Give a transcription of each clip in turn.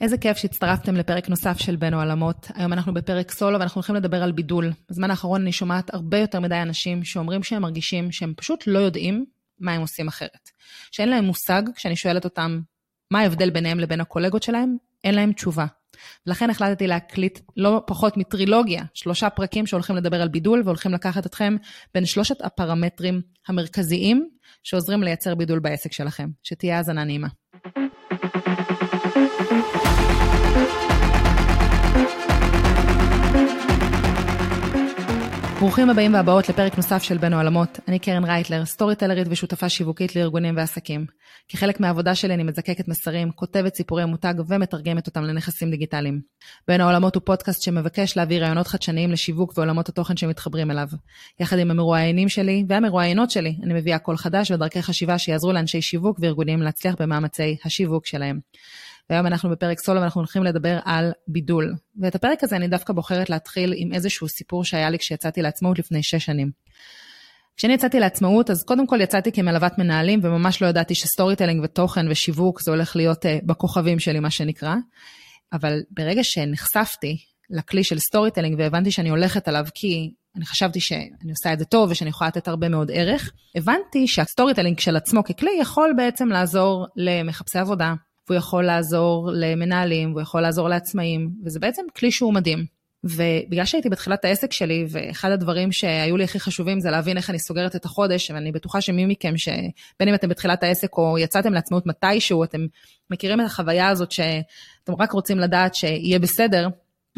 איזה כיף שהצטרפתם לפרק נוסף של בין העולמות. היום אנחנו בפרק סולו ואנחנו הולכים לדבר על בידול. בזמן האחרון אני שומעת הרבה יותר מדי אנשים שאומרים שהם מרגישים שהם פשוט לא יודעים מה הם עושים אחרת. שאין להם מושג, כשאני שואלת אותם מה ההבדל ביניהם לבין הקולגות שלהם, אין להם תשובה. ולכן החלטתי להקליט לא פחות מטרילוגיה, שלושה פרקים שהולכים לדבר על בידול והולכים לקחת אתכם בין שלושת הפרמטרים המרכזיים שעוזרים לייצר בידול בעסק שלכם. שתהיה האזנה נעימה. ברוכים הבאים והבאות לפרק נוסף של בין העולמות. אני קרן רייטלר, סטורי טלרית ושותפה שיווקית לארגונים ועסקים. כחלק מהעבודה שלי אני מזקקת מסרים, כותבת סיפורי מותג ומתרגמת אותם לנכסים דיגיטליים. בין העולמות הוא פודקאסט שמבקש להביא רעיונות חדשניים לשיווק ועולמות התוכן שמתחברים אליו. יחד עם המרואיינים שלי והמרואיינות שלי, אני מביאה קול חדש ודרכי חשיבה שיעזרו לאנשי שיווק וארגונים להצליח במאמצי השיווק שלהם. והיום אנחנו בפרק סולו ואנחנו הולכים לדבר על בידול. ואת הפרק הזה אני דווקא בוחרת להתחיל עם איזשהו סיפור שהיה לי כשיצאתי לעצמאות לפני שש שנים. כשאני יצאתי לעצמאות, אז קודם כל יצאתי כמלוות מנהלים, וממש לא ידעתי ש storytelling ותוכן ושיווק זה הולך להיות אה, בכוכבים שלי, מה שנקרא. אבל ברגע שנחשפתי לכלי של storytelling והבנתי שאני הולכת עליו כי אני חשבתי שאני עושה את זה טוב ושאני יכולה לתת הרבה מאוד ערך, הבנתי שה storytelling של עצמו ככלי יכול בעצם לעזור למחפשי עבודה, והוא יכול לעזור למנהלים, והוא יכול לעזור לעצמאים, וזה בעצם כלי שהוא מדהים. ובגלל שהייתי בתחילת העסק שלי, ואחד הדברים שהיו לי הכי חשובים זה להבין איך אני סוגרת את החודש, ואני בטוחה שמי מכם, שבין אם אתם בתחילת העסק או יצאתם לעצמאות מתישהו, אתם מכירים את החוויה הזאת שאתם רק רוצים לדעת שיהיה בסדר,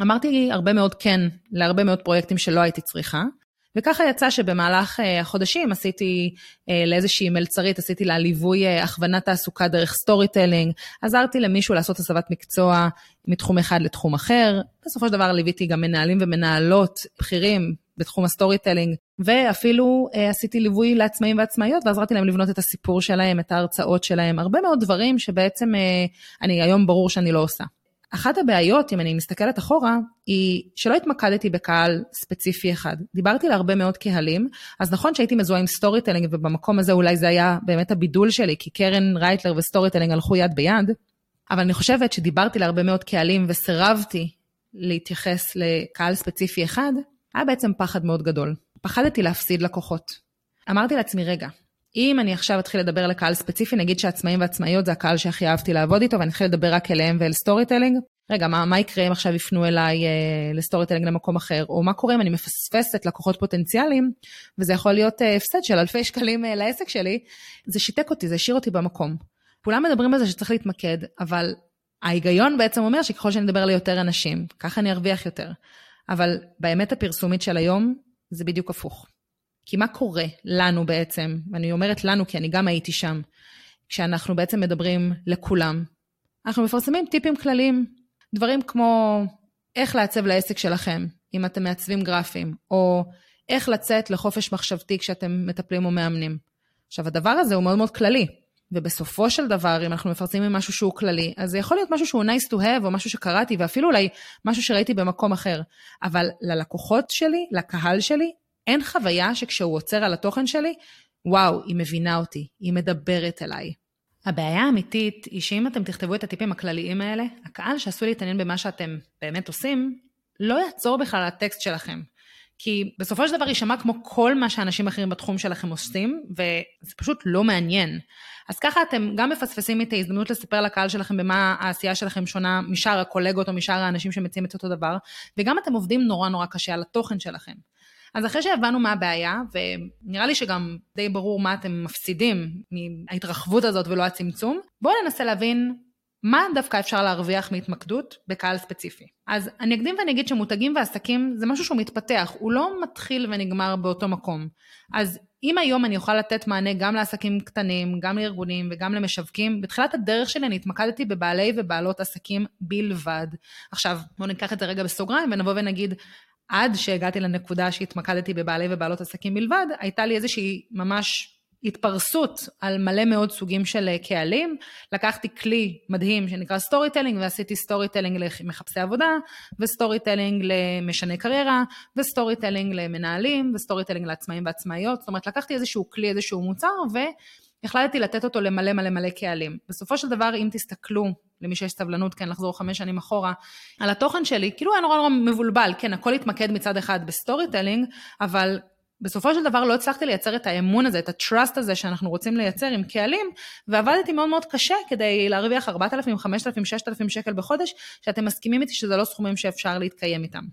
אמרתי הרבה מאוד כן להרבה מאוד פרויקטים שלא הייתי צריכה, וככה יצא שבמהלך אה, החודשים עשיתי אה, לאיזושהי מלצרית, עשיתי לה ליווי אה, הכוונת תעסוקה דרך storytelling, עזרתי למישהו לעשות הסבת מקצוע מתחום אחד לתחום אחר, בסופו של דבר ליוויתי גם מנהלים ומנהלות בכירים בתחום ה storytelling, ואפילו עשיתי ליווי לעצמאים ועצמאיות ועזרתי להם לבנות את הסיפור שלהם, את ההרצאות שלהם, הרבה מאוד דברים שבעצם אני היום ברור שאני לא עושה. אחת הבעיות, אם אני מסתכלת אחורה, היא שלא התמקדתי בקהל ספציפי אחד. דיברתי להרבה מאוד קהלים, אז נכון שהייתי מזוהה עם storytelling, ובמקום הזה אולי זה היה באמת הבידול שלי, כי קרן רייטלר ו storytelling הלכו יד ביד, אבל אני חושבת שדיברתי להרבה מאוד קהלים וסירבתי להתייחס לקהל ספציפי אחד, היה בעצם פחד מאוד גדול. פחדתי להפסיד לקוחות. אמרתי לעצמי, רגע, אם אני עכשיו אתחיל לדבר לקהל ספציפי, נגיד שעצמאים ועצמאיות זה הקהל שהכי אהבתי לעבוד איתו, ואני אתחיל לדבר רק אליהם ועל storytelling, רגע, מה, מה יקרה אם עכשיו יפנו אליי אה, ל storytelling למקום אחר, או מה קורה אם אני מפספסת לקוחות פוטנציאליים, וזה יכול להיות אה, הפסד של אלפי שקלים אה, לעסק שלי, זה שיתק אותי, זה השאיר אותי במקום. כולם מדברים על זה שצריך להתמקד, אבל ההיגיון בעצם אומר שככל שאני אדבר ליותר אנשים, ככה אני ארוויח יותר. אבל באמת הפרסומית של היום, זה בדיוק הפוך. כי מה קורה לנו בעצם, ואני אומרת לנו כי אני גם הייתי שם, כשאנחנו בעצם מדברים לכולם, אנחנו מפרסמים טיפים כלליים, דברים כמו איך לעצב לעסק שלכם, אם אתם מעצבים גרפיים, או איך לצאת לחופש מחשבתי כשאתם מטפלים או מאמנים. עכשיו, הדבר הזה הוא מאוד מאוד כללי, ובסופו של דבר, אם אנחנו מפרסמים משהו שהוא כללי, אז זה יכול להיות משהו שהוא nice to have, או משהו שקראתי, ואפילו אולי משהו שראיתי במקום אחר. אבל ללקוחות שלי, לקהל שלי, אין חוויה שכשהוא עוצר על התוכן שלי, וואו, היא מבינה אותי, היא מדברת אליי. הבעיה האמיתית היא שאם אתם תכתבו את הטיפים הכלליים האלה, הקהל שעשוי להתעניין במה שאתם באמת עושים, לא יעצור בכלל הטקסט שלכם. כי בסופו של דבר יישמע כמו כל מה שאנשים אחרים בתחום שלכם עושים, וזה פשוט לא מעניין. אז ככה אתם גם מפספסים את ההזדמנות לספר לקהל שלכם במה העשייה שלכם שונה משאר הקולגות או משאר האנשים שמציעים את אותו דבר, וגם אתם עובדים נורא נורא קשה על התוכן שלכם. אז אחרי שהבנו מה הבעיה, ונראה לי שגם די ברור מה אתם מפסידים מההתרחבות הזאת ולא הצמצום, בואו ננסה להבין מה דווקא אפשר להרוויח מהתמקדות בקהל ספציפי. אז אני אקדים ואני אגיד שמותגים ועסקים זה משהו שהוא מתפתח, הוא לא מתחיל ונגמר באותו מקום. אז אם היום אני אוכל לתת מענה גם לעסקים קטנים, גם לארגונים וגם למשווקים, בתחילת הדרך שלי אני התמקדתי בבעלי ובעלות עסקים בלבד. עכשיו, בואו ניקח את זה רגע בסוגריים ונבוא ונגיד, עד שהגעתי לנקודה שהתמקדתי בבעלי ובעלות עסקים בלבד, הייתה לי איזושהי ממש התפרסות על מלא מאוד סוגים של אה, קהלים. לקחתי כלי מדהים שנקרא storytelling ועשיתי storytelling למחפשי עבודה, ו storytelling למשני קריירה, ו storytelling למנהלים, ו storytelling לעצמאים ועצמאיות. זאת אומרת, לקחתי איזשהו כלי, איזשהו מוצר, החלטתי לתת אותו למלא מלא מלא קהלים. בסופו של דבר, אם תסתכלו, למי שיש סבלנות, כן, לחזור חמש שנים אחורה, על התוכן שלי, כאילו היה נורא נורא מבולבל, כן, הכל התמקד מצד אחד ב storytelling, אבל בסופו של דבר לא הצלחתי לייצר את האמון הזה, את ה-trust הזה שאנחנו רוצים לייצר עם קהלים, ועבדתי מאוד מאוד קשה כדי להרוויח 4,000, 5,000, 6,000 שקל בחודש, שאתם מסכימים איתי שזה לא סכומים שאפשר להתקיים איתם.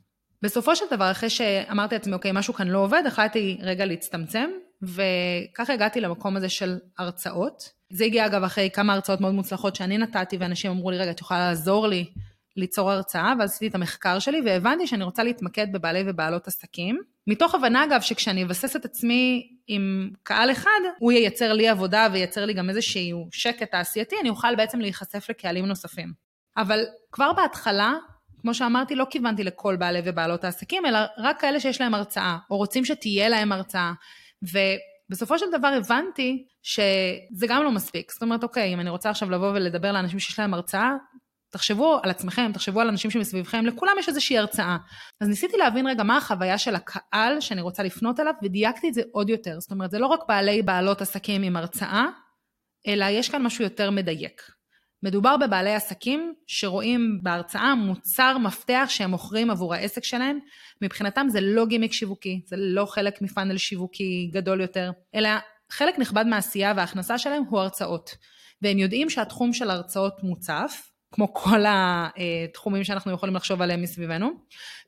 בסופו של דבר, אחרי שאמרתי לעצמי, אוקיי, משהו כאן לא עובד, החלטתי רגע להצטמצם, וככה הגעתי למקום הזה של הרצאות. זה הגיע אגב אחרי כמה הרצאות מאוד מוצלחות שאני נתתי, ואנשים אמרו לי, רגע, את יכולה לעזור לי ליצור הרצאה, ואז עשיתי את המחקר שלי, והבנתי שאני רוצה להתמקד בבעלי ובעלות עסקים. מתוך הבנה אגב, שכשאני אבסס את עצמי עם קהל אחד, הוא ייצר לי עבודה וייצר לי גם איזשהו שקט תעשייתי, אני אוכל בעצם להיחשף לקהלים נוספים. אבל כבר בהתחלה, כמו שאמרתי, לא כיוונתי לכל בעלי ובעלות העסקים, אלא רק כאלה שיש להם הרצאה, או רוצים שתהיה להם הרצאה. ובסופו של דבר הבנתי שזה גם לא מספיק. זאת אומרת, אוקיי, אם אני רוצה עכשיו לבוא ולדבר לאנשים שיש להם הרצאה, תחשבו על עצמכם, תחשבו על אנשים שמסביבכם, לכולם יש איזושהי הרצאה. אז ניסיתי להבין רגע מה החוויה של הקהל שאני רוצה לפנות אליו, ודייקתי את זה עוד יותר. זאת אומרת, זה לא רק בעלי בעלות עסקים עם הרצאה, אלא יש כאן משהו יותר מדייק. מדובר בבעלי עסקים שרואים בהרצאה מוצר מפתח שהם מוכרים עבור העסק שלהם. מבחינתם זה לא גימיק שיווקי, זה לא חלק מפאנל שיווקי גדול יותר, אלא חלק נכבד מהעשייה וההכנסה שלהם הוא הרצאות. והם יודעים שהתחום של הרצאות מוצף, כמו כל התחומים שאנחנו יכולים לחשוב עליהם מסביבנו,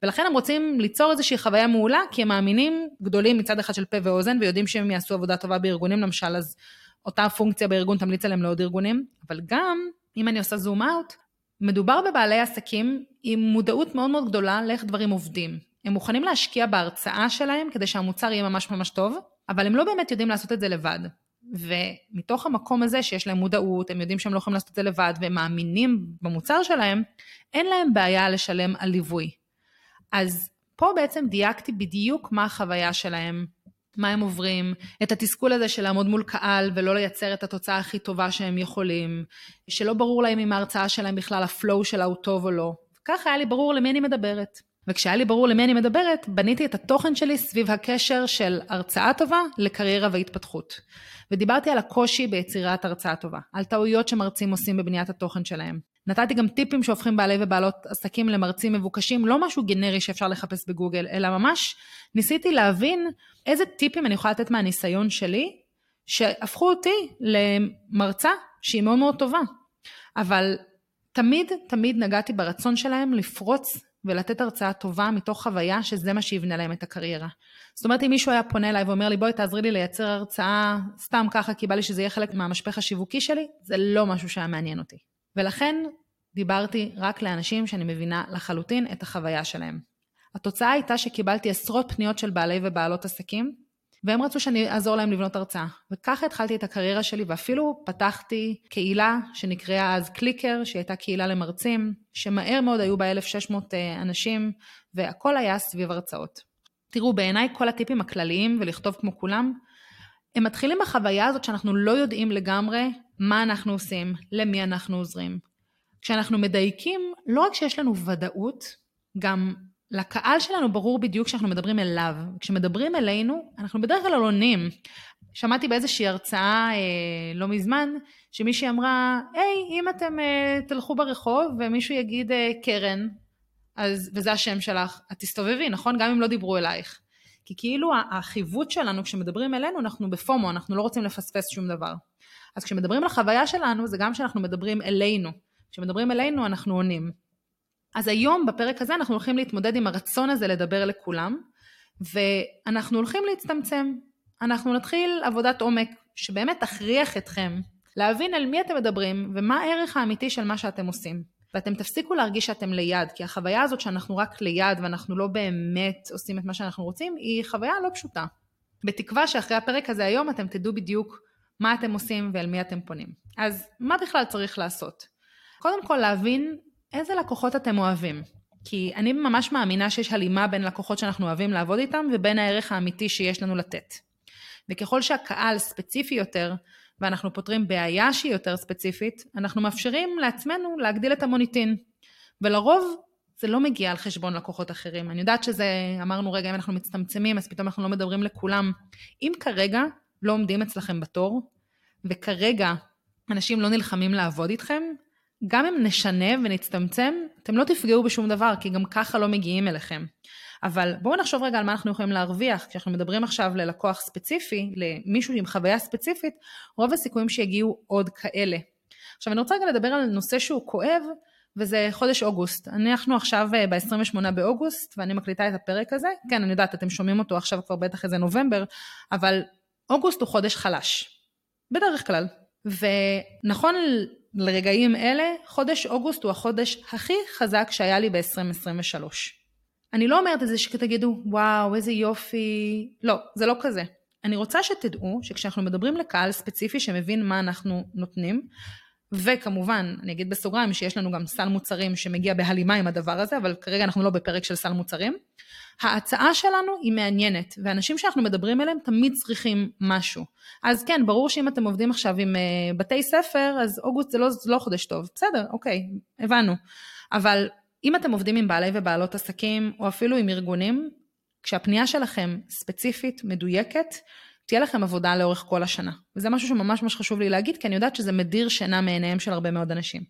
ולכן הם רוצים ליצור איזושהי חוויה מעולה, כי הם מאמינים גדולים מצד אחד של פה ואוזן, ויודעים שהם יעשו עבודה טובה בארגונים, למשל, אז אותה פונקציה בארגון תמליץ עליהם לעוד ארגונים, אבל גם, אם אני עושה זום אאוט, מדובר בבעלי עסקים עם מודעות מאוד מאוד גדולה לאיך דברים עובדים. הם מוכנים להשקיע בהרצאה שלהם כדי שהמוצר יהיה ממש ממש טוב, אבל הם לא באמת יודעים לעשות את זה לבד. ומתוך המקום הזה שיש להם מודעות, הם יודעים שהם לא יכולים לעשות את זה לבד והם מאמינים במוצר שלהם, אין להם בעיה לשלם על ליווי. אז פה בעצם דייקתי בדיוק מה החוויה שלהם, מה הם עוברים, את התסכול הזה של לעמוד מול קהל ולא לייצר את התוצאה הכי טובה שהם יכולים, שלא ברור להם אם ההרצאה שלהם בכלל הפלואו שלה הוא טוב או לא. ככה היה לי ברור למי אני מדברת. וכשהיה לי ברור למי אני מדברת, בניתי את התוכן שלי סביב הקשר של הרצאה טובה לקריירה והתפתחות. ודיברתי על הקושי ביצירת הרצאה טובה, על טעויות שמרצים עושים בבניית התוכן שלהם. נתתי גם טיפים שהופכים בעלי ובעלות עסקים למרצים מבוקשים, לא משהו גנרי שאפשר לחפש בגוגל, אלא ממש ניסיתי להבין איזה טיפים אני יכולה לתת מהניסיון שלי, שהפכו אותי למרצה שהיא מאוד מאוד טובה. אבל תמיד תמיד נגעתי ברצון שלהם לפרוץ ולתת הרצאה טובה מתוך חוויה שזה מה שיבנה להם את הקריירה. זאת אומרת, אם מישהו היה פונה אליי ואומר לי, בואי תעזרי לי לייצר הרצאה סתם ככה, כי בא לי שזה יהיה חלק מהמשפך השיווקי שלי, זה לא משהו שהיה מעניין אותי. ולכן דיברתי רק לאנשים שאני מבינה לחלוטין את החוויה שלהם. התוצאה הייתה שקיבלתי עשרות פניות של בעלי ובעלות עסקים, והם רצו שאני אעזור להם לבנות הרצאה. וככה התחלתי את הקריירה שלי, ואפילו פתחתי קהילה שנקראה אז קליקר, שהיא הייתה קהילה למרצים, שמהר מאוד היו בה 1,600 אה, אנשים, והכל היה סביב הרצאות. תראו, בעיניי כל הטיפים הכלליים, ולכתוב כמו כולם, הם מתחילים בחוויה הזאת שאנחנו לא יודעים לגמרי מה אנחנו עושים, למי אנחנו עוזרים. כשאנחנו מדייקים, לא רק שיש לנו ודאות, גם לקהל שלנו ברור בדיוק שאנחנו מדברים אליו. כשמדברים אלינו, אנחנו בדרך כלל עונים. שמעתי באיזושהי הרצאה אה, לא מזמן, שמישהי אמרה, היי, אם אתם אה, תלכו ברחוב ומישהו יגיד אה, קרן, אז, וזה השם שלך, את תסתובבי, נכון? גם אם לא דיברו אלייך. כי כאילו החיווט שלנו, כשמדברים אלינו, אנחנו בפומו, אנחנו לא רוצים לפספס שום דבר. אז כשמדברים על החוויה שלנו, זה גם כשאנחנו מדברים אלינו. כשמדברים אלינו, אנחנו עונים. אז היום, בפרק הזה, אנחנו הולכים להתמודד עם הרצון הזה לדבר לכולם, ואנחנו הולכים להצטמצם. אנחנו נתחיל עבודת עומק, שבאמת תכריח אתכם להבין על מי אתם מדברים, ומה הערך האמיתי של מה שאתם עושים. ואתם תפסיקו להרגיש שאתם ליד, כי החוויה הזאת שאנחנו רק ליד ואנחנו לא באמת עושים את מה שאנחנו רוצים, היא חוויה לא פשוטה. בתקווה שאחרי הפרק הזה היום אתם תדעו בדיוק מה אתם עושים ואל מי אתם פונים. אז מה בכלל צריך לעשות? קודם כל להבין איזה לקוחות אתם אוהבים. כי אני ממש מאמינה שיש הלימה בין לקוחות שאנחנו אוהבים לעבוד איתם ובין הערך האמיתי שיש לנו לתת. וככל שהקהל ספציפי יותר, ואנחנו פותרים בעיה שהיא יותר ספציפית, אנחנו מאפשרים לעצמנו להגדיל את המוניטין. ולרוב זה לא מגיע על חשבון לקוחות אחרים. אני יודעת שזה, אמרנו רגע, אם אנחנו מצטמצמים, אז פתאום אנחנו לא מדברים לכולם. אם כרגע לא עומדים אצלכם בתור, וכרגע אנשים לא נלחמים לעבוד איתכם, גם אם נשנה ונצטמצם, אתם לא תפגעו בשום דבר, כי גם ככה לא מגיעים אליכם. אבל בואו נחשוב רגע על מה אנחנו יכולים להרוויח. כשאנחנו מדברים עכשיו ללקוח ספציפי, למישהו עם חוויה ספציפית, רוב הסיכויים שיגיעו עוד כאלה. עכשיו אני רוצה רגע לדבר על נושא שהוא כואב, וזה חודש אוגוסט. אנחנו עכשיו אה, ב-28 באוגוסט, ואני מקליטה את הפרק הזה. כן, אני יודעת, אתם שומעים אותו עכשיו כבר בטח איזה נובמבר, אבל אוגוסט הוא חודש חלש. בדרך כלל. ונכון לרגעים אלה, חודש אוגוסט הוא החודש הכי חזק שהיה לי ב-2023. אני לא אומרת את זה שתגידו, וואו, איזה יופי. לא, זה לא כזה. אני רוצה שתדעו שכשאנחנו מדברים לקהל ספציפי שמבין מה אנחנו נותנים, וכמובן, אני אגיד בסוגריים שיש לנו גם סל מוצרים שמגיע בהלימה עם הדבר הזה, אבל כרגע אנחנו לא בפרק של סל מוצרים. ההצעה שלנו היא מעניינת, ואנשים שאנחנו מדברים אליהם תמיד צריכים משהו. אז כן, ברור שאם אתם עובדים עכשיו עם uh, בתי ספר, אז אוגוסט זה לא, זה לא חודש טוב. בסדר, אוקיי, הבנו. אבל אם אתם עובדים עם בעלי ובעלות עסקים, או אפילו עם ארגונים, כשהפנייה שלכם ספציפית, מדויקת, תהיה לכם עבודה לאורך כל השנה. וזה משהו שממש ממש חשוב לי להגיד, כי אני יודעת שזה מדיר שינה מעיניהם של הרבה מאוד אנשים.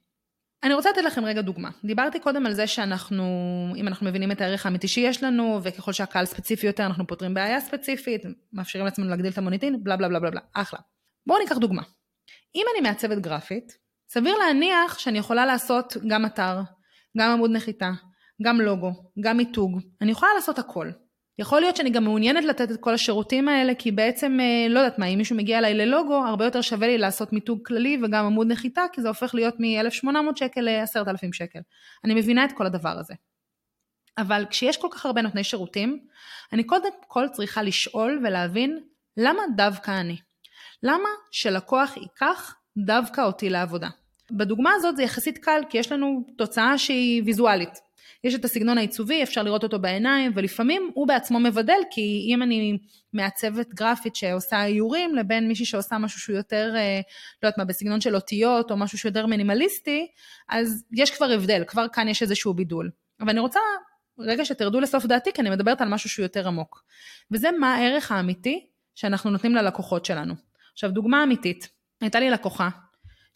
אני רוצה לתת לכם רגע דוגמה. דיברתי קודם על זה שאנחנו, אם אנחנו מבינים את הערך האמיתי שיש לנו, וככל שהקהל ספציפי יותר, אנחנו פותרים בעיה ספציפית, מאפשרים לעצמנו להגדיל את המוניטין, בלה בלה בלה בלה בלה, אחלה. בואו ניקח דוגמה. אם אני מעצבת גרפית, סביר להניח שאני יכולה לעשות גם אתר, גם עמוד נחיתה, גם לוגו, גם מיתוג, אני יכולה לעשות הכל. יכול להיות שאני גם מעוניינת לתת את כל השירותים האלה, כי בעצם, אה, לא יודעת מה, אם מישהו מגיע אליי ללוגו, הרבה יותר שווה לי לעשות מיתוג כללי וגם עמוד נחיתה, כי זה הופך להיות מ-1,800 שקל ל-10,000 שקל. אני מבינה את כל הדבר הזה. אבל כשיש כל כך הרבה נותני שירותים, אני קודם כל צריכה לשאול ולהבין למה דווקא אני? למה שלקוח ייקח דווקא אותי לעבודה? בדוגמה הזאת זה יחסית קל, כי יש לנו תוצאה שהיא ויזואלית. יש את הסגנון העיצובי, אפשר לראות אותו בעיניים, ולפעמים הוא בעצמו מבדל, כי אם אני מעצבת גרפית שעושה איורים, לבין מישהי שעושה משהו שהוא יותר, אה, לא יודעת מה, בסגנון של אותיות, או משהו שיותר מינימליסטי, אז יש כבר הבדל, כבר כאן יש איזשהו בידול. אבל אני רוצה רגע שתרדו לסוף דעתי, כי אני מדברת על משהו שהוא יותר עמוק. וזה מה הערך האמיתי שאנחנו נותנים ללקוחות שלנו. עכשיו, דוגמה אמיתית, הייתה לי לקוחה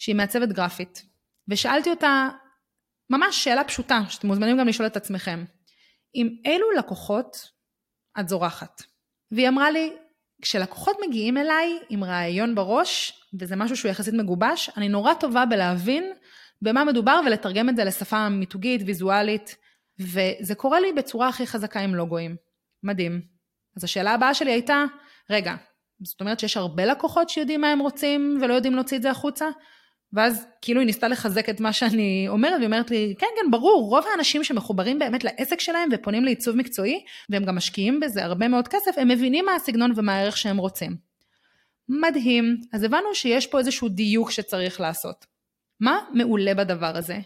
שהיא מעצבת גרפית, ושאלתי אותה ממש שאלה פשוטה, שאתם מוזמנים גם לשאול את עצמכם. עם אילו לקוחות את זורחת? והיא אמרה לי, כשלקוחות מגיעים אליי עם רעיון בראש, וזה משהו שהוא יחסית מגובש, אני נורא טובה בלהבין במה מדובר ולתרגם את זה לשפה מיתוגית, ויזואלית, וזה קורה לי בצורה הכי חזקה עם לוגויים. מדהים. אז השאלה הבאה שלי הייתה, רגע, זאת אומרת שיש הרבה לקוחות שיודעים מה הם רוצים ולא יודעים להוציא את זה החוצה? ואז כאילו היא ניסתה לחזק את מה שאני אומרת, והיא אומרת לי, כן, כן, ברור, רוב האנשים שמחוברים באמת לעסק שלהם ופונים לעיצוב מקצועי, והם גם משקיעים בזה הרבה מאוד כסף, הם מבינים מה הסגנון ומה הערך שהם רוצים. מדהים. אז הבנו שיש פה איזשהו דיוק שצריך לעשות. מה מעולה בדבר הזה?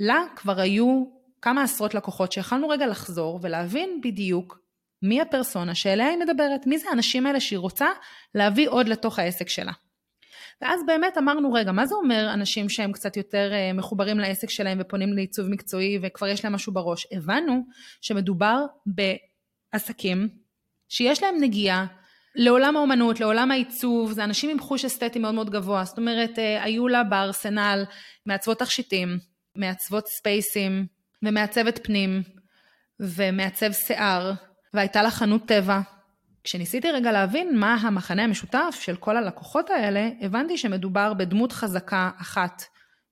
לה כבר היו כמה עשרות לקוחות שיכלנו רגע לחזור ולהבין בדיוק מי הפרסונה שאליה היא מדברת, מי זה האנשים האלה שהיא רוצה להביא עוד לתוך העסק שלה. ואז באמת אמרנו, רגע, מה זה אומר אנשים שהם קצת יותר אה, מחוברים לעסק שלהם ופונים לעיצוב מקצועי וכבר יש להם משהו בראש? הבנו שמדובר בעסקים שיש להם נגיעה לעולם האומנות, לעולם העיצוב, זה אנשים עם חוש אסתטי מאוד מאוד גבוה, זאת אומרת, אה, היו לה בארסנל מעצבות תכשיטים, מעצבות ספייסים ומעצבת פנים ומעצב שיער, והייתה לה חנות טבע כשניסיתי רגע להבין מה המחנה המשותף של כל הלקוחות האלה, הבנתי שמדובר בדמות חזקה אחת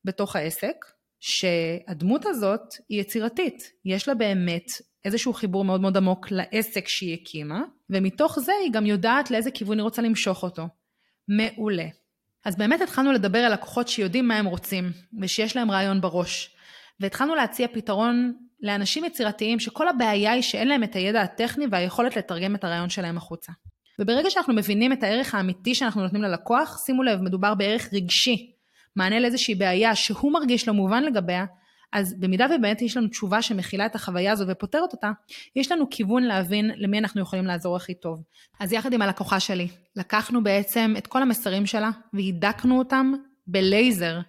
בתוך העסק, שהדמות הזאת היא יצירתית, יש לה באמת איזשהו חיבור מאוד מאוד עמוק לעסק שהיא הקימה, ומתוך זה היא גם יודעת לאיזה כיוון היא רוצה למשוך אותו. מעולה. אז באמת התחלנו לדבר על לקוחות שיודעים מה הם רוצים, ושיש להם רעיון בראש. והתחלנו להציע פתרון לאנשים יצירתיים שכל הבעיה היא שאין להם את הידע הטכני והיכולת לתרגם את הרעיון שלהם החוצה. וברגע שאנחנו מבינים את הערך האמיתי שאנחנו נותנים ללקוח, שימו לב, מדובר בערך רגשי, מענה לאיזושהי בעיה שהוא מרגיש לא מובן לגביה, אז במידה ובאמת יש לנו תשובה שמכילה את החוויה הזו ופותרת אותה, יש לנו כיוון להבין למי אנחנו יכולים לעזור הכי טוב. אז יחד עם הלקוחה שלי, לקחנו בעצם את כל המסרים שלה והידקנו אותם בלייזר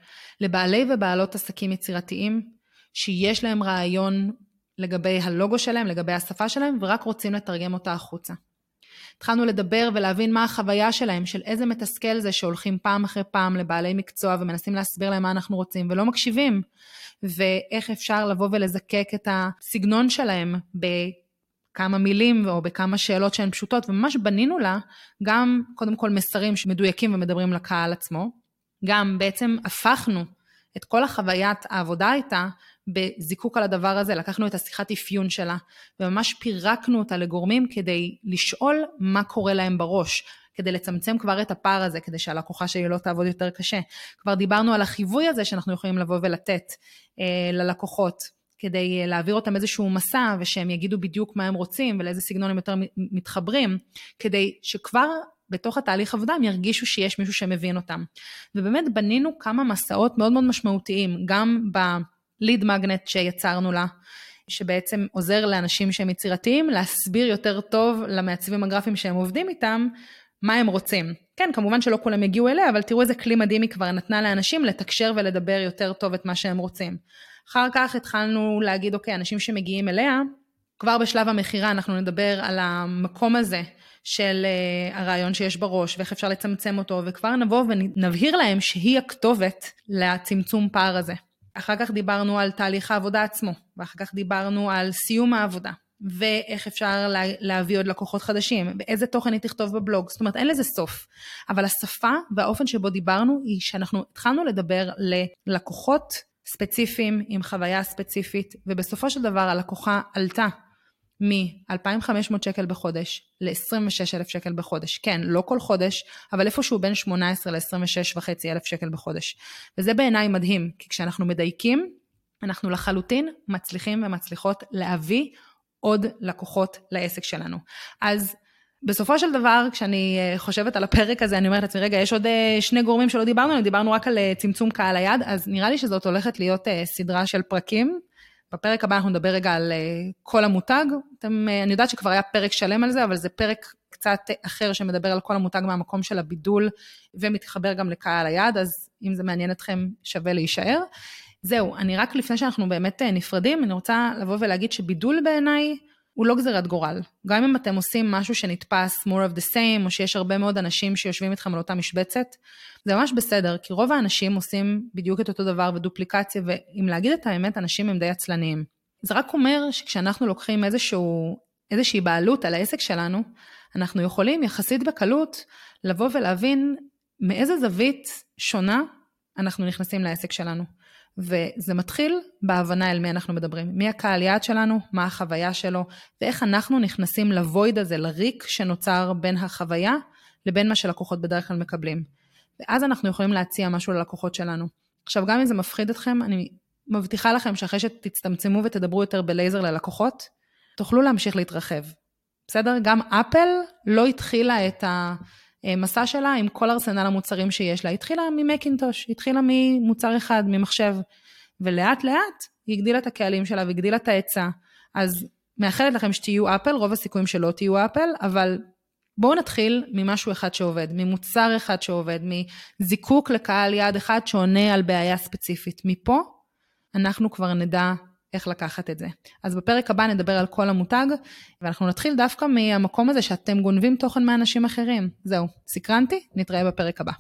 לבעלי ובעלות עסקים יצירתיים, שיש להם רעיון לגבי הלוגו שלהם, לגבי השפה שלהם, ורק רוצים לתרגם אותה החוצה. התחלנו לדבר ולהבין מה החוויה שלהם, של איזה מתסכל זה שהולכים פעם אחרי פעם לבעלי מקצוע ומנסים להסביר להם מה אנחנו רוצים ולא מקשיבים, ואיך אפשר לבוא ולזקק את הסגנון שלהם בכמה מילים או בכמה שאלות שהן פשוטות, וממש בנינו לה גם קודם כל מסרים שמדויקים ומדברים לקהל עצמו, גם בעצם הפכנו את כל החוויית העבודה איתה בזיקוק על הדבר הזה, לקחנו את השיחת אפיון שלה וממש פירקנו אותה לגורמים כדי לשאול מה קורה להם בראש, כדי לצמצם כבר את הפער הזה, כדי שהלקוחה שלי לא תעבוד יותר קשה. כבר דיברנו על החיווי הזה שאנחנו יכולים לבוא ולתת אה, ללקוחות, כדי אה, להעביר אותם איזשהו מסע ושהם יגידו בדיוק מה הם רוצים ולאיזה סגנון הם יותר מתחברים, כדי שכבר בתוך התהליך עבודה הם ירגישו שיש מישהו שמבין אותם. ובאמת בנינו כמה מסעות מאוד מאוד משמעותיים, גם בליד מגנט שיצרנו לה, שבעצם עוזר לאנשים שהם יצירתיים להסביר יותר טוב למעצבים הגרפיים שהם עובדים איתם, מה הם רוצים. כן, כמובן שלא כולם יגיעו אליה, אבל תראו איזה כלי מדהים היא כבר נתנה לאנשים לתקשר ולדבר יותר טוב את מה שהם רוצים. אחר כך התחלנו להגיד, אוקיי, אנשים שמגיעים אליה, כבר בשלב המכירה אנחנו נדבר על המקום הזה של uh, הרעיון שיש בראש ואיך אפשר לצמצם אותו, וכבר נבוא ונבהיר להם שהיא הכתובת לצמצום פער הזה. אחר כך דיברנו על תהליך העבודה עצמו, ואחר כך דיברנו על סיום העבודה, ואיך אפשר לה, להביא עוד לקוחות חדשים, ואיזה תוכן היא תכתוב בבלוג, זאת אומרת אין לזה סוף. אבל השפה והאופן שבו דיברנו היא שאנחנו התחלנו לדבר ללקוחות ספציפיים עם חוויה ספציפית, ובסופו של דבר הלקוחה עלתה מ-2,500 שקל בחודש ל-26,000 שקל בחודש. כן, לא כל חודש, אבל איפשהו בין 18 ל-26 וחצי אלף שקל בחודש. וזה בעיניי מדהים, כי כשאנחנו מדייקים, אנחנו לחלוטין מצליחים ומצליחות להביא עוד לקוחות לעסק שלנו. אז בסופו של דבר, כשאני אה, חושבת על הפרק הזה, אני אומרת לעצמי, רגע, יש עוד אה, שני גורמים שלא דיברנו עליהם, דיברנו רק על אה, צמצום קהל היד, אז נראה לי שזאת הולכת להיות סדרה של פרקים. בפרק הבא אנחנו נדבר רגע על כל המותג. אתם, אני יודעת שכבר היה פרק שלם על זה, אבל זה פרק קצת אחר שמדבר על כל המותג מהמקום של הבידול ומתחבר גם לקהל היד, אז אם זה מעניין אתכם, שווה להישאר. זהו, אני רק לפני שאנחנו באמת נפרדים, אני רוצה לבוא ולהגיד שבידול בעיניי הוא לא גזירת גורל. גם אם אתם עושים משהו שנתפס more of the same, או שיש הרבה מאוד אנשים שיושבים איתכם על אותה משבצת, זה ממש בסדר, כי רוב האנשים עושים בדיוק את אותו דבר ודופליקציה, ואם להגיד את האמת, אנשים הם די עצלניים. זה רק אומר שכשאנחנו לוקחים איזשהו, איזושהי בעלות על העסק שלנו, אנחנו יכולים יחסית בקלות לבוא ולהבין מאיזה זווית שונה אנחנו נכנסים לעסק שלנו. וזה מתחיל בהבנה אל מי אנחנו מדברים. מי הקהל יעד שלנו, מה החוויה שלו, ואיך אנחנו נכנסים לוויד הזה, לריק שנוצר בין החוויה לבין מה שלקוחות בדרך כלל מקבלים. ואז אנחנו יכולים להציע משהו ללקוחות שלנו. עכשיו, גם אם זה מפחיד אתכם, אני מבטיחה לכם שאחרי שתצטמצמו ותדברו יותר בלייזר ללקוחות, תוכלו להמשיך להתרחב. בסדר? גם אפל לא התחילה את ה... המסע שלה עם כל ארסנל המוצרים שיש לה. התחילה ממקינטוש, התחילה ממוצר אחד, ממחשב, ולאט לאט היא הגדילה את הקהלים שלה והגדילה את ההיצע. אז מאחלת לכם שתהיו אפל, רוב הסיכויים שלא תהיו אפל, אבל בואו נתחיל ממשהו אחד שעובד, ממוצר אחד שעובד, מזיקוק לקהל יעד אחד שעונה על בעיה ספציפית. מפה אנחנו כבר נדע איך לקחת את זה. אז בפרק הבא נדבר על כל המותג, ואנחנו נתחיל דווקא מהמקום הזה שאתם גונבים תוכן מאנשים אחרים. זהו, סקרנתי? נתראה בפרק הבא.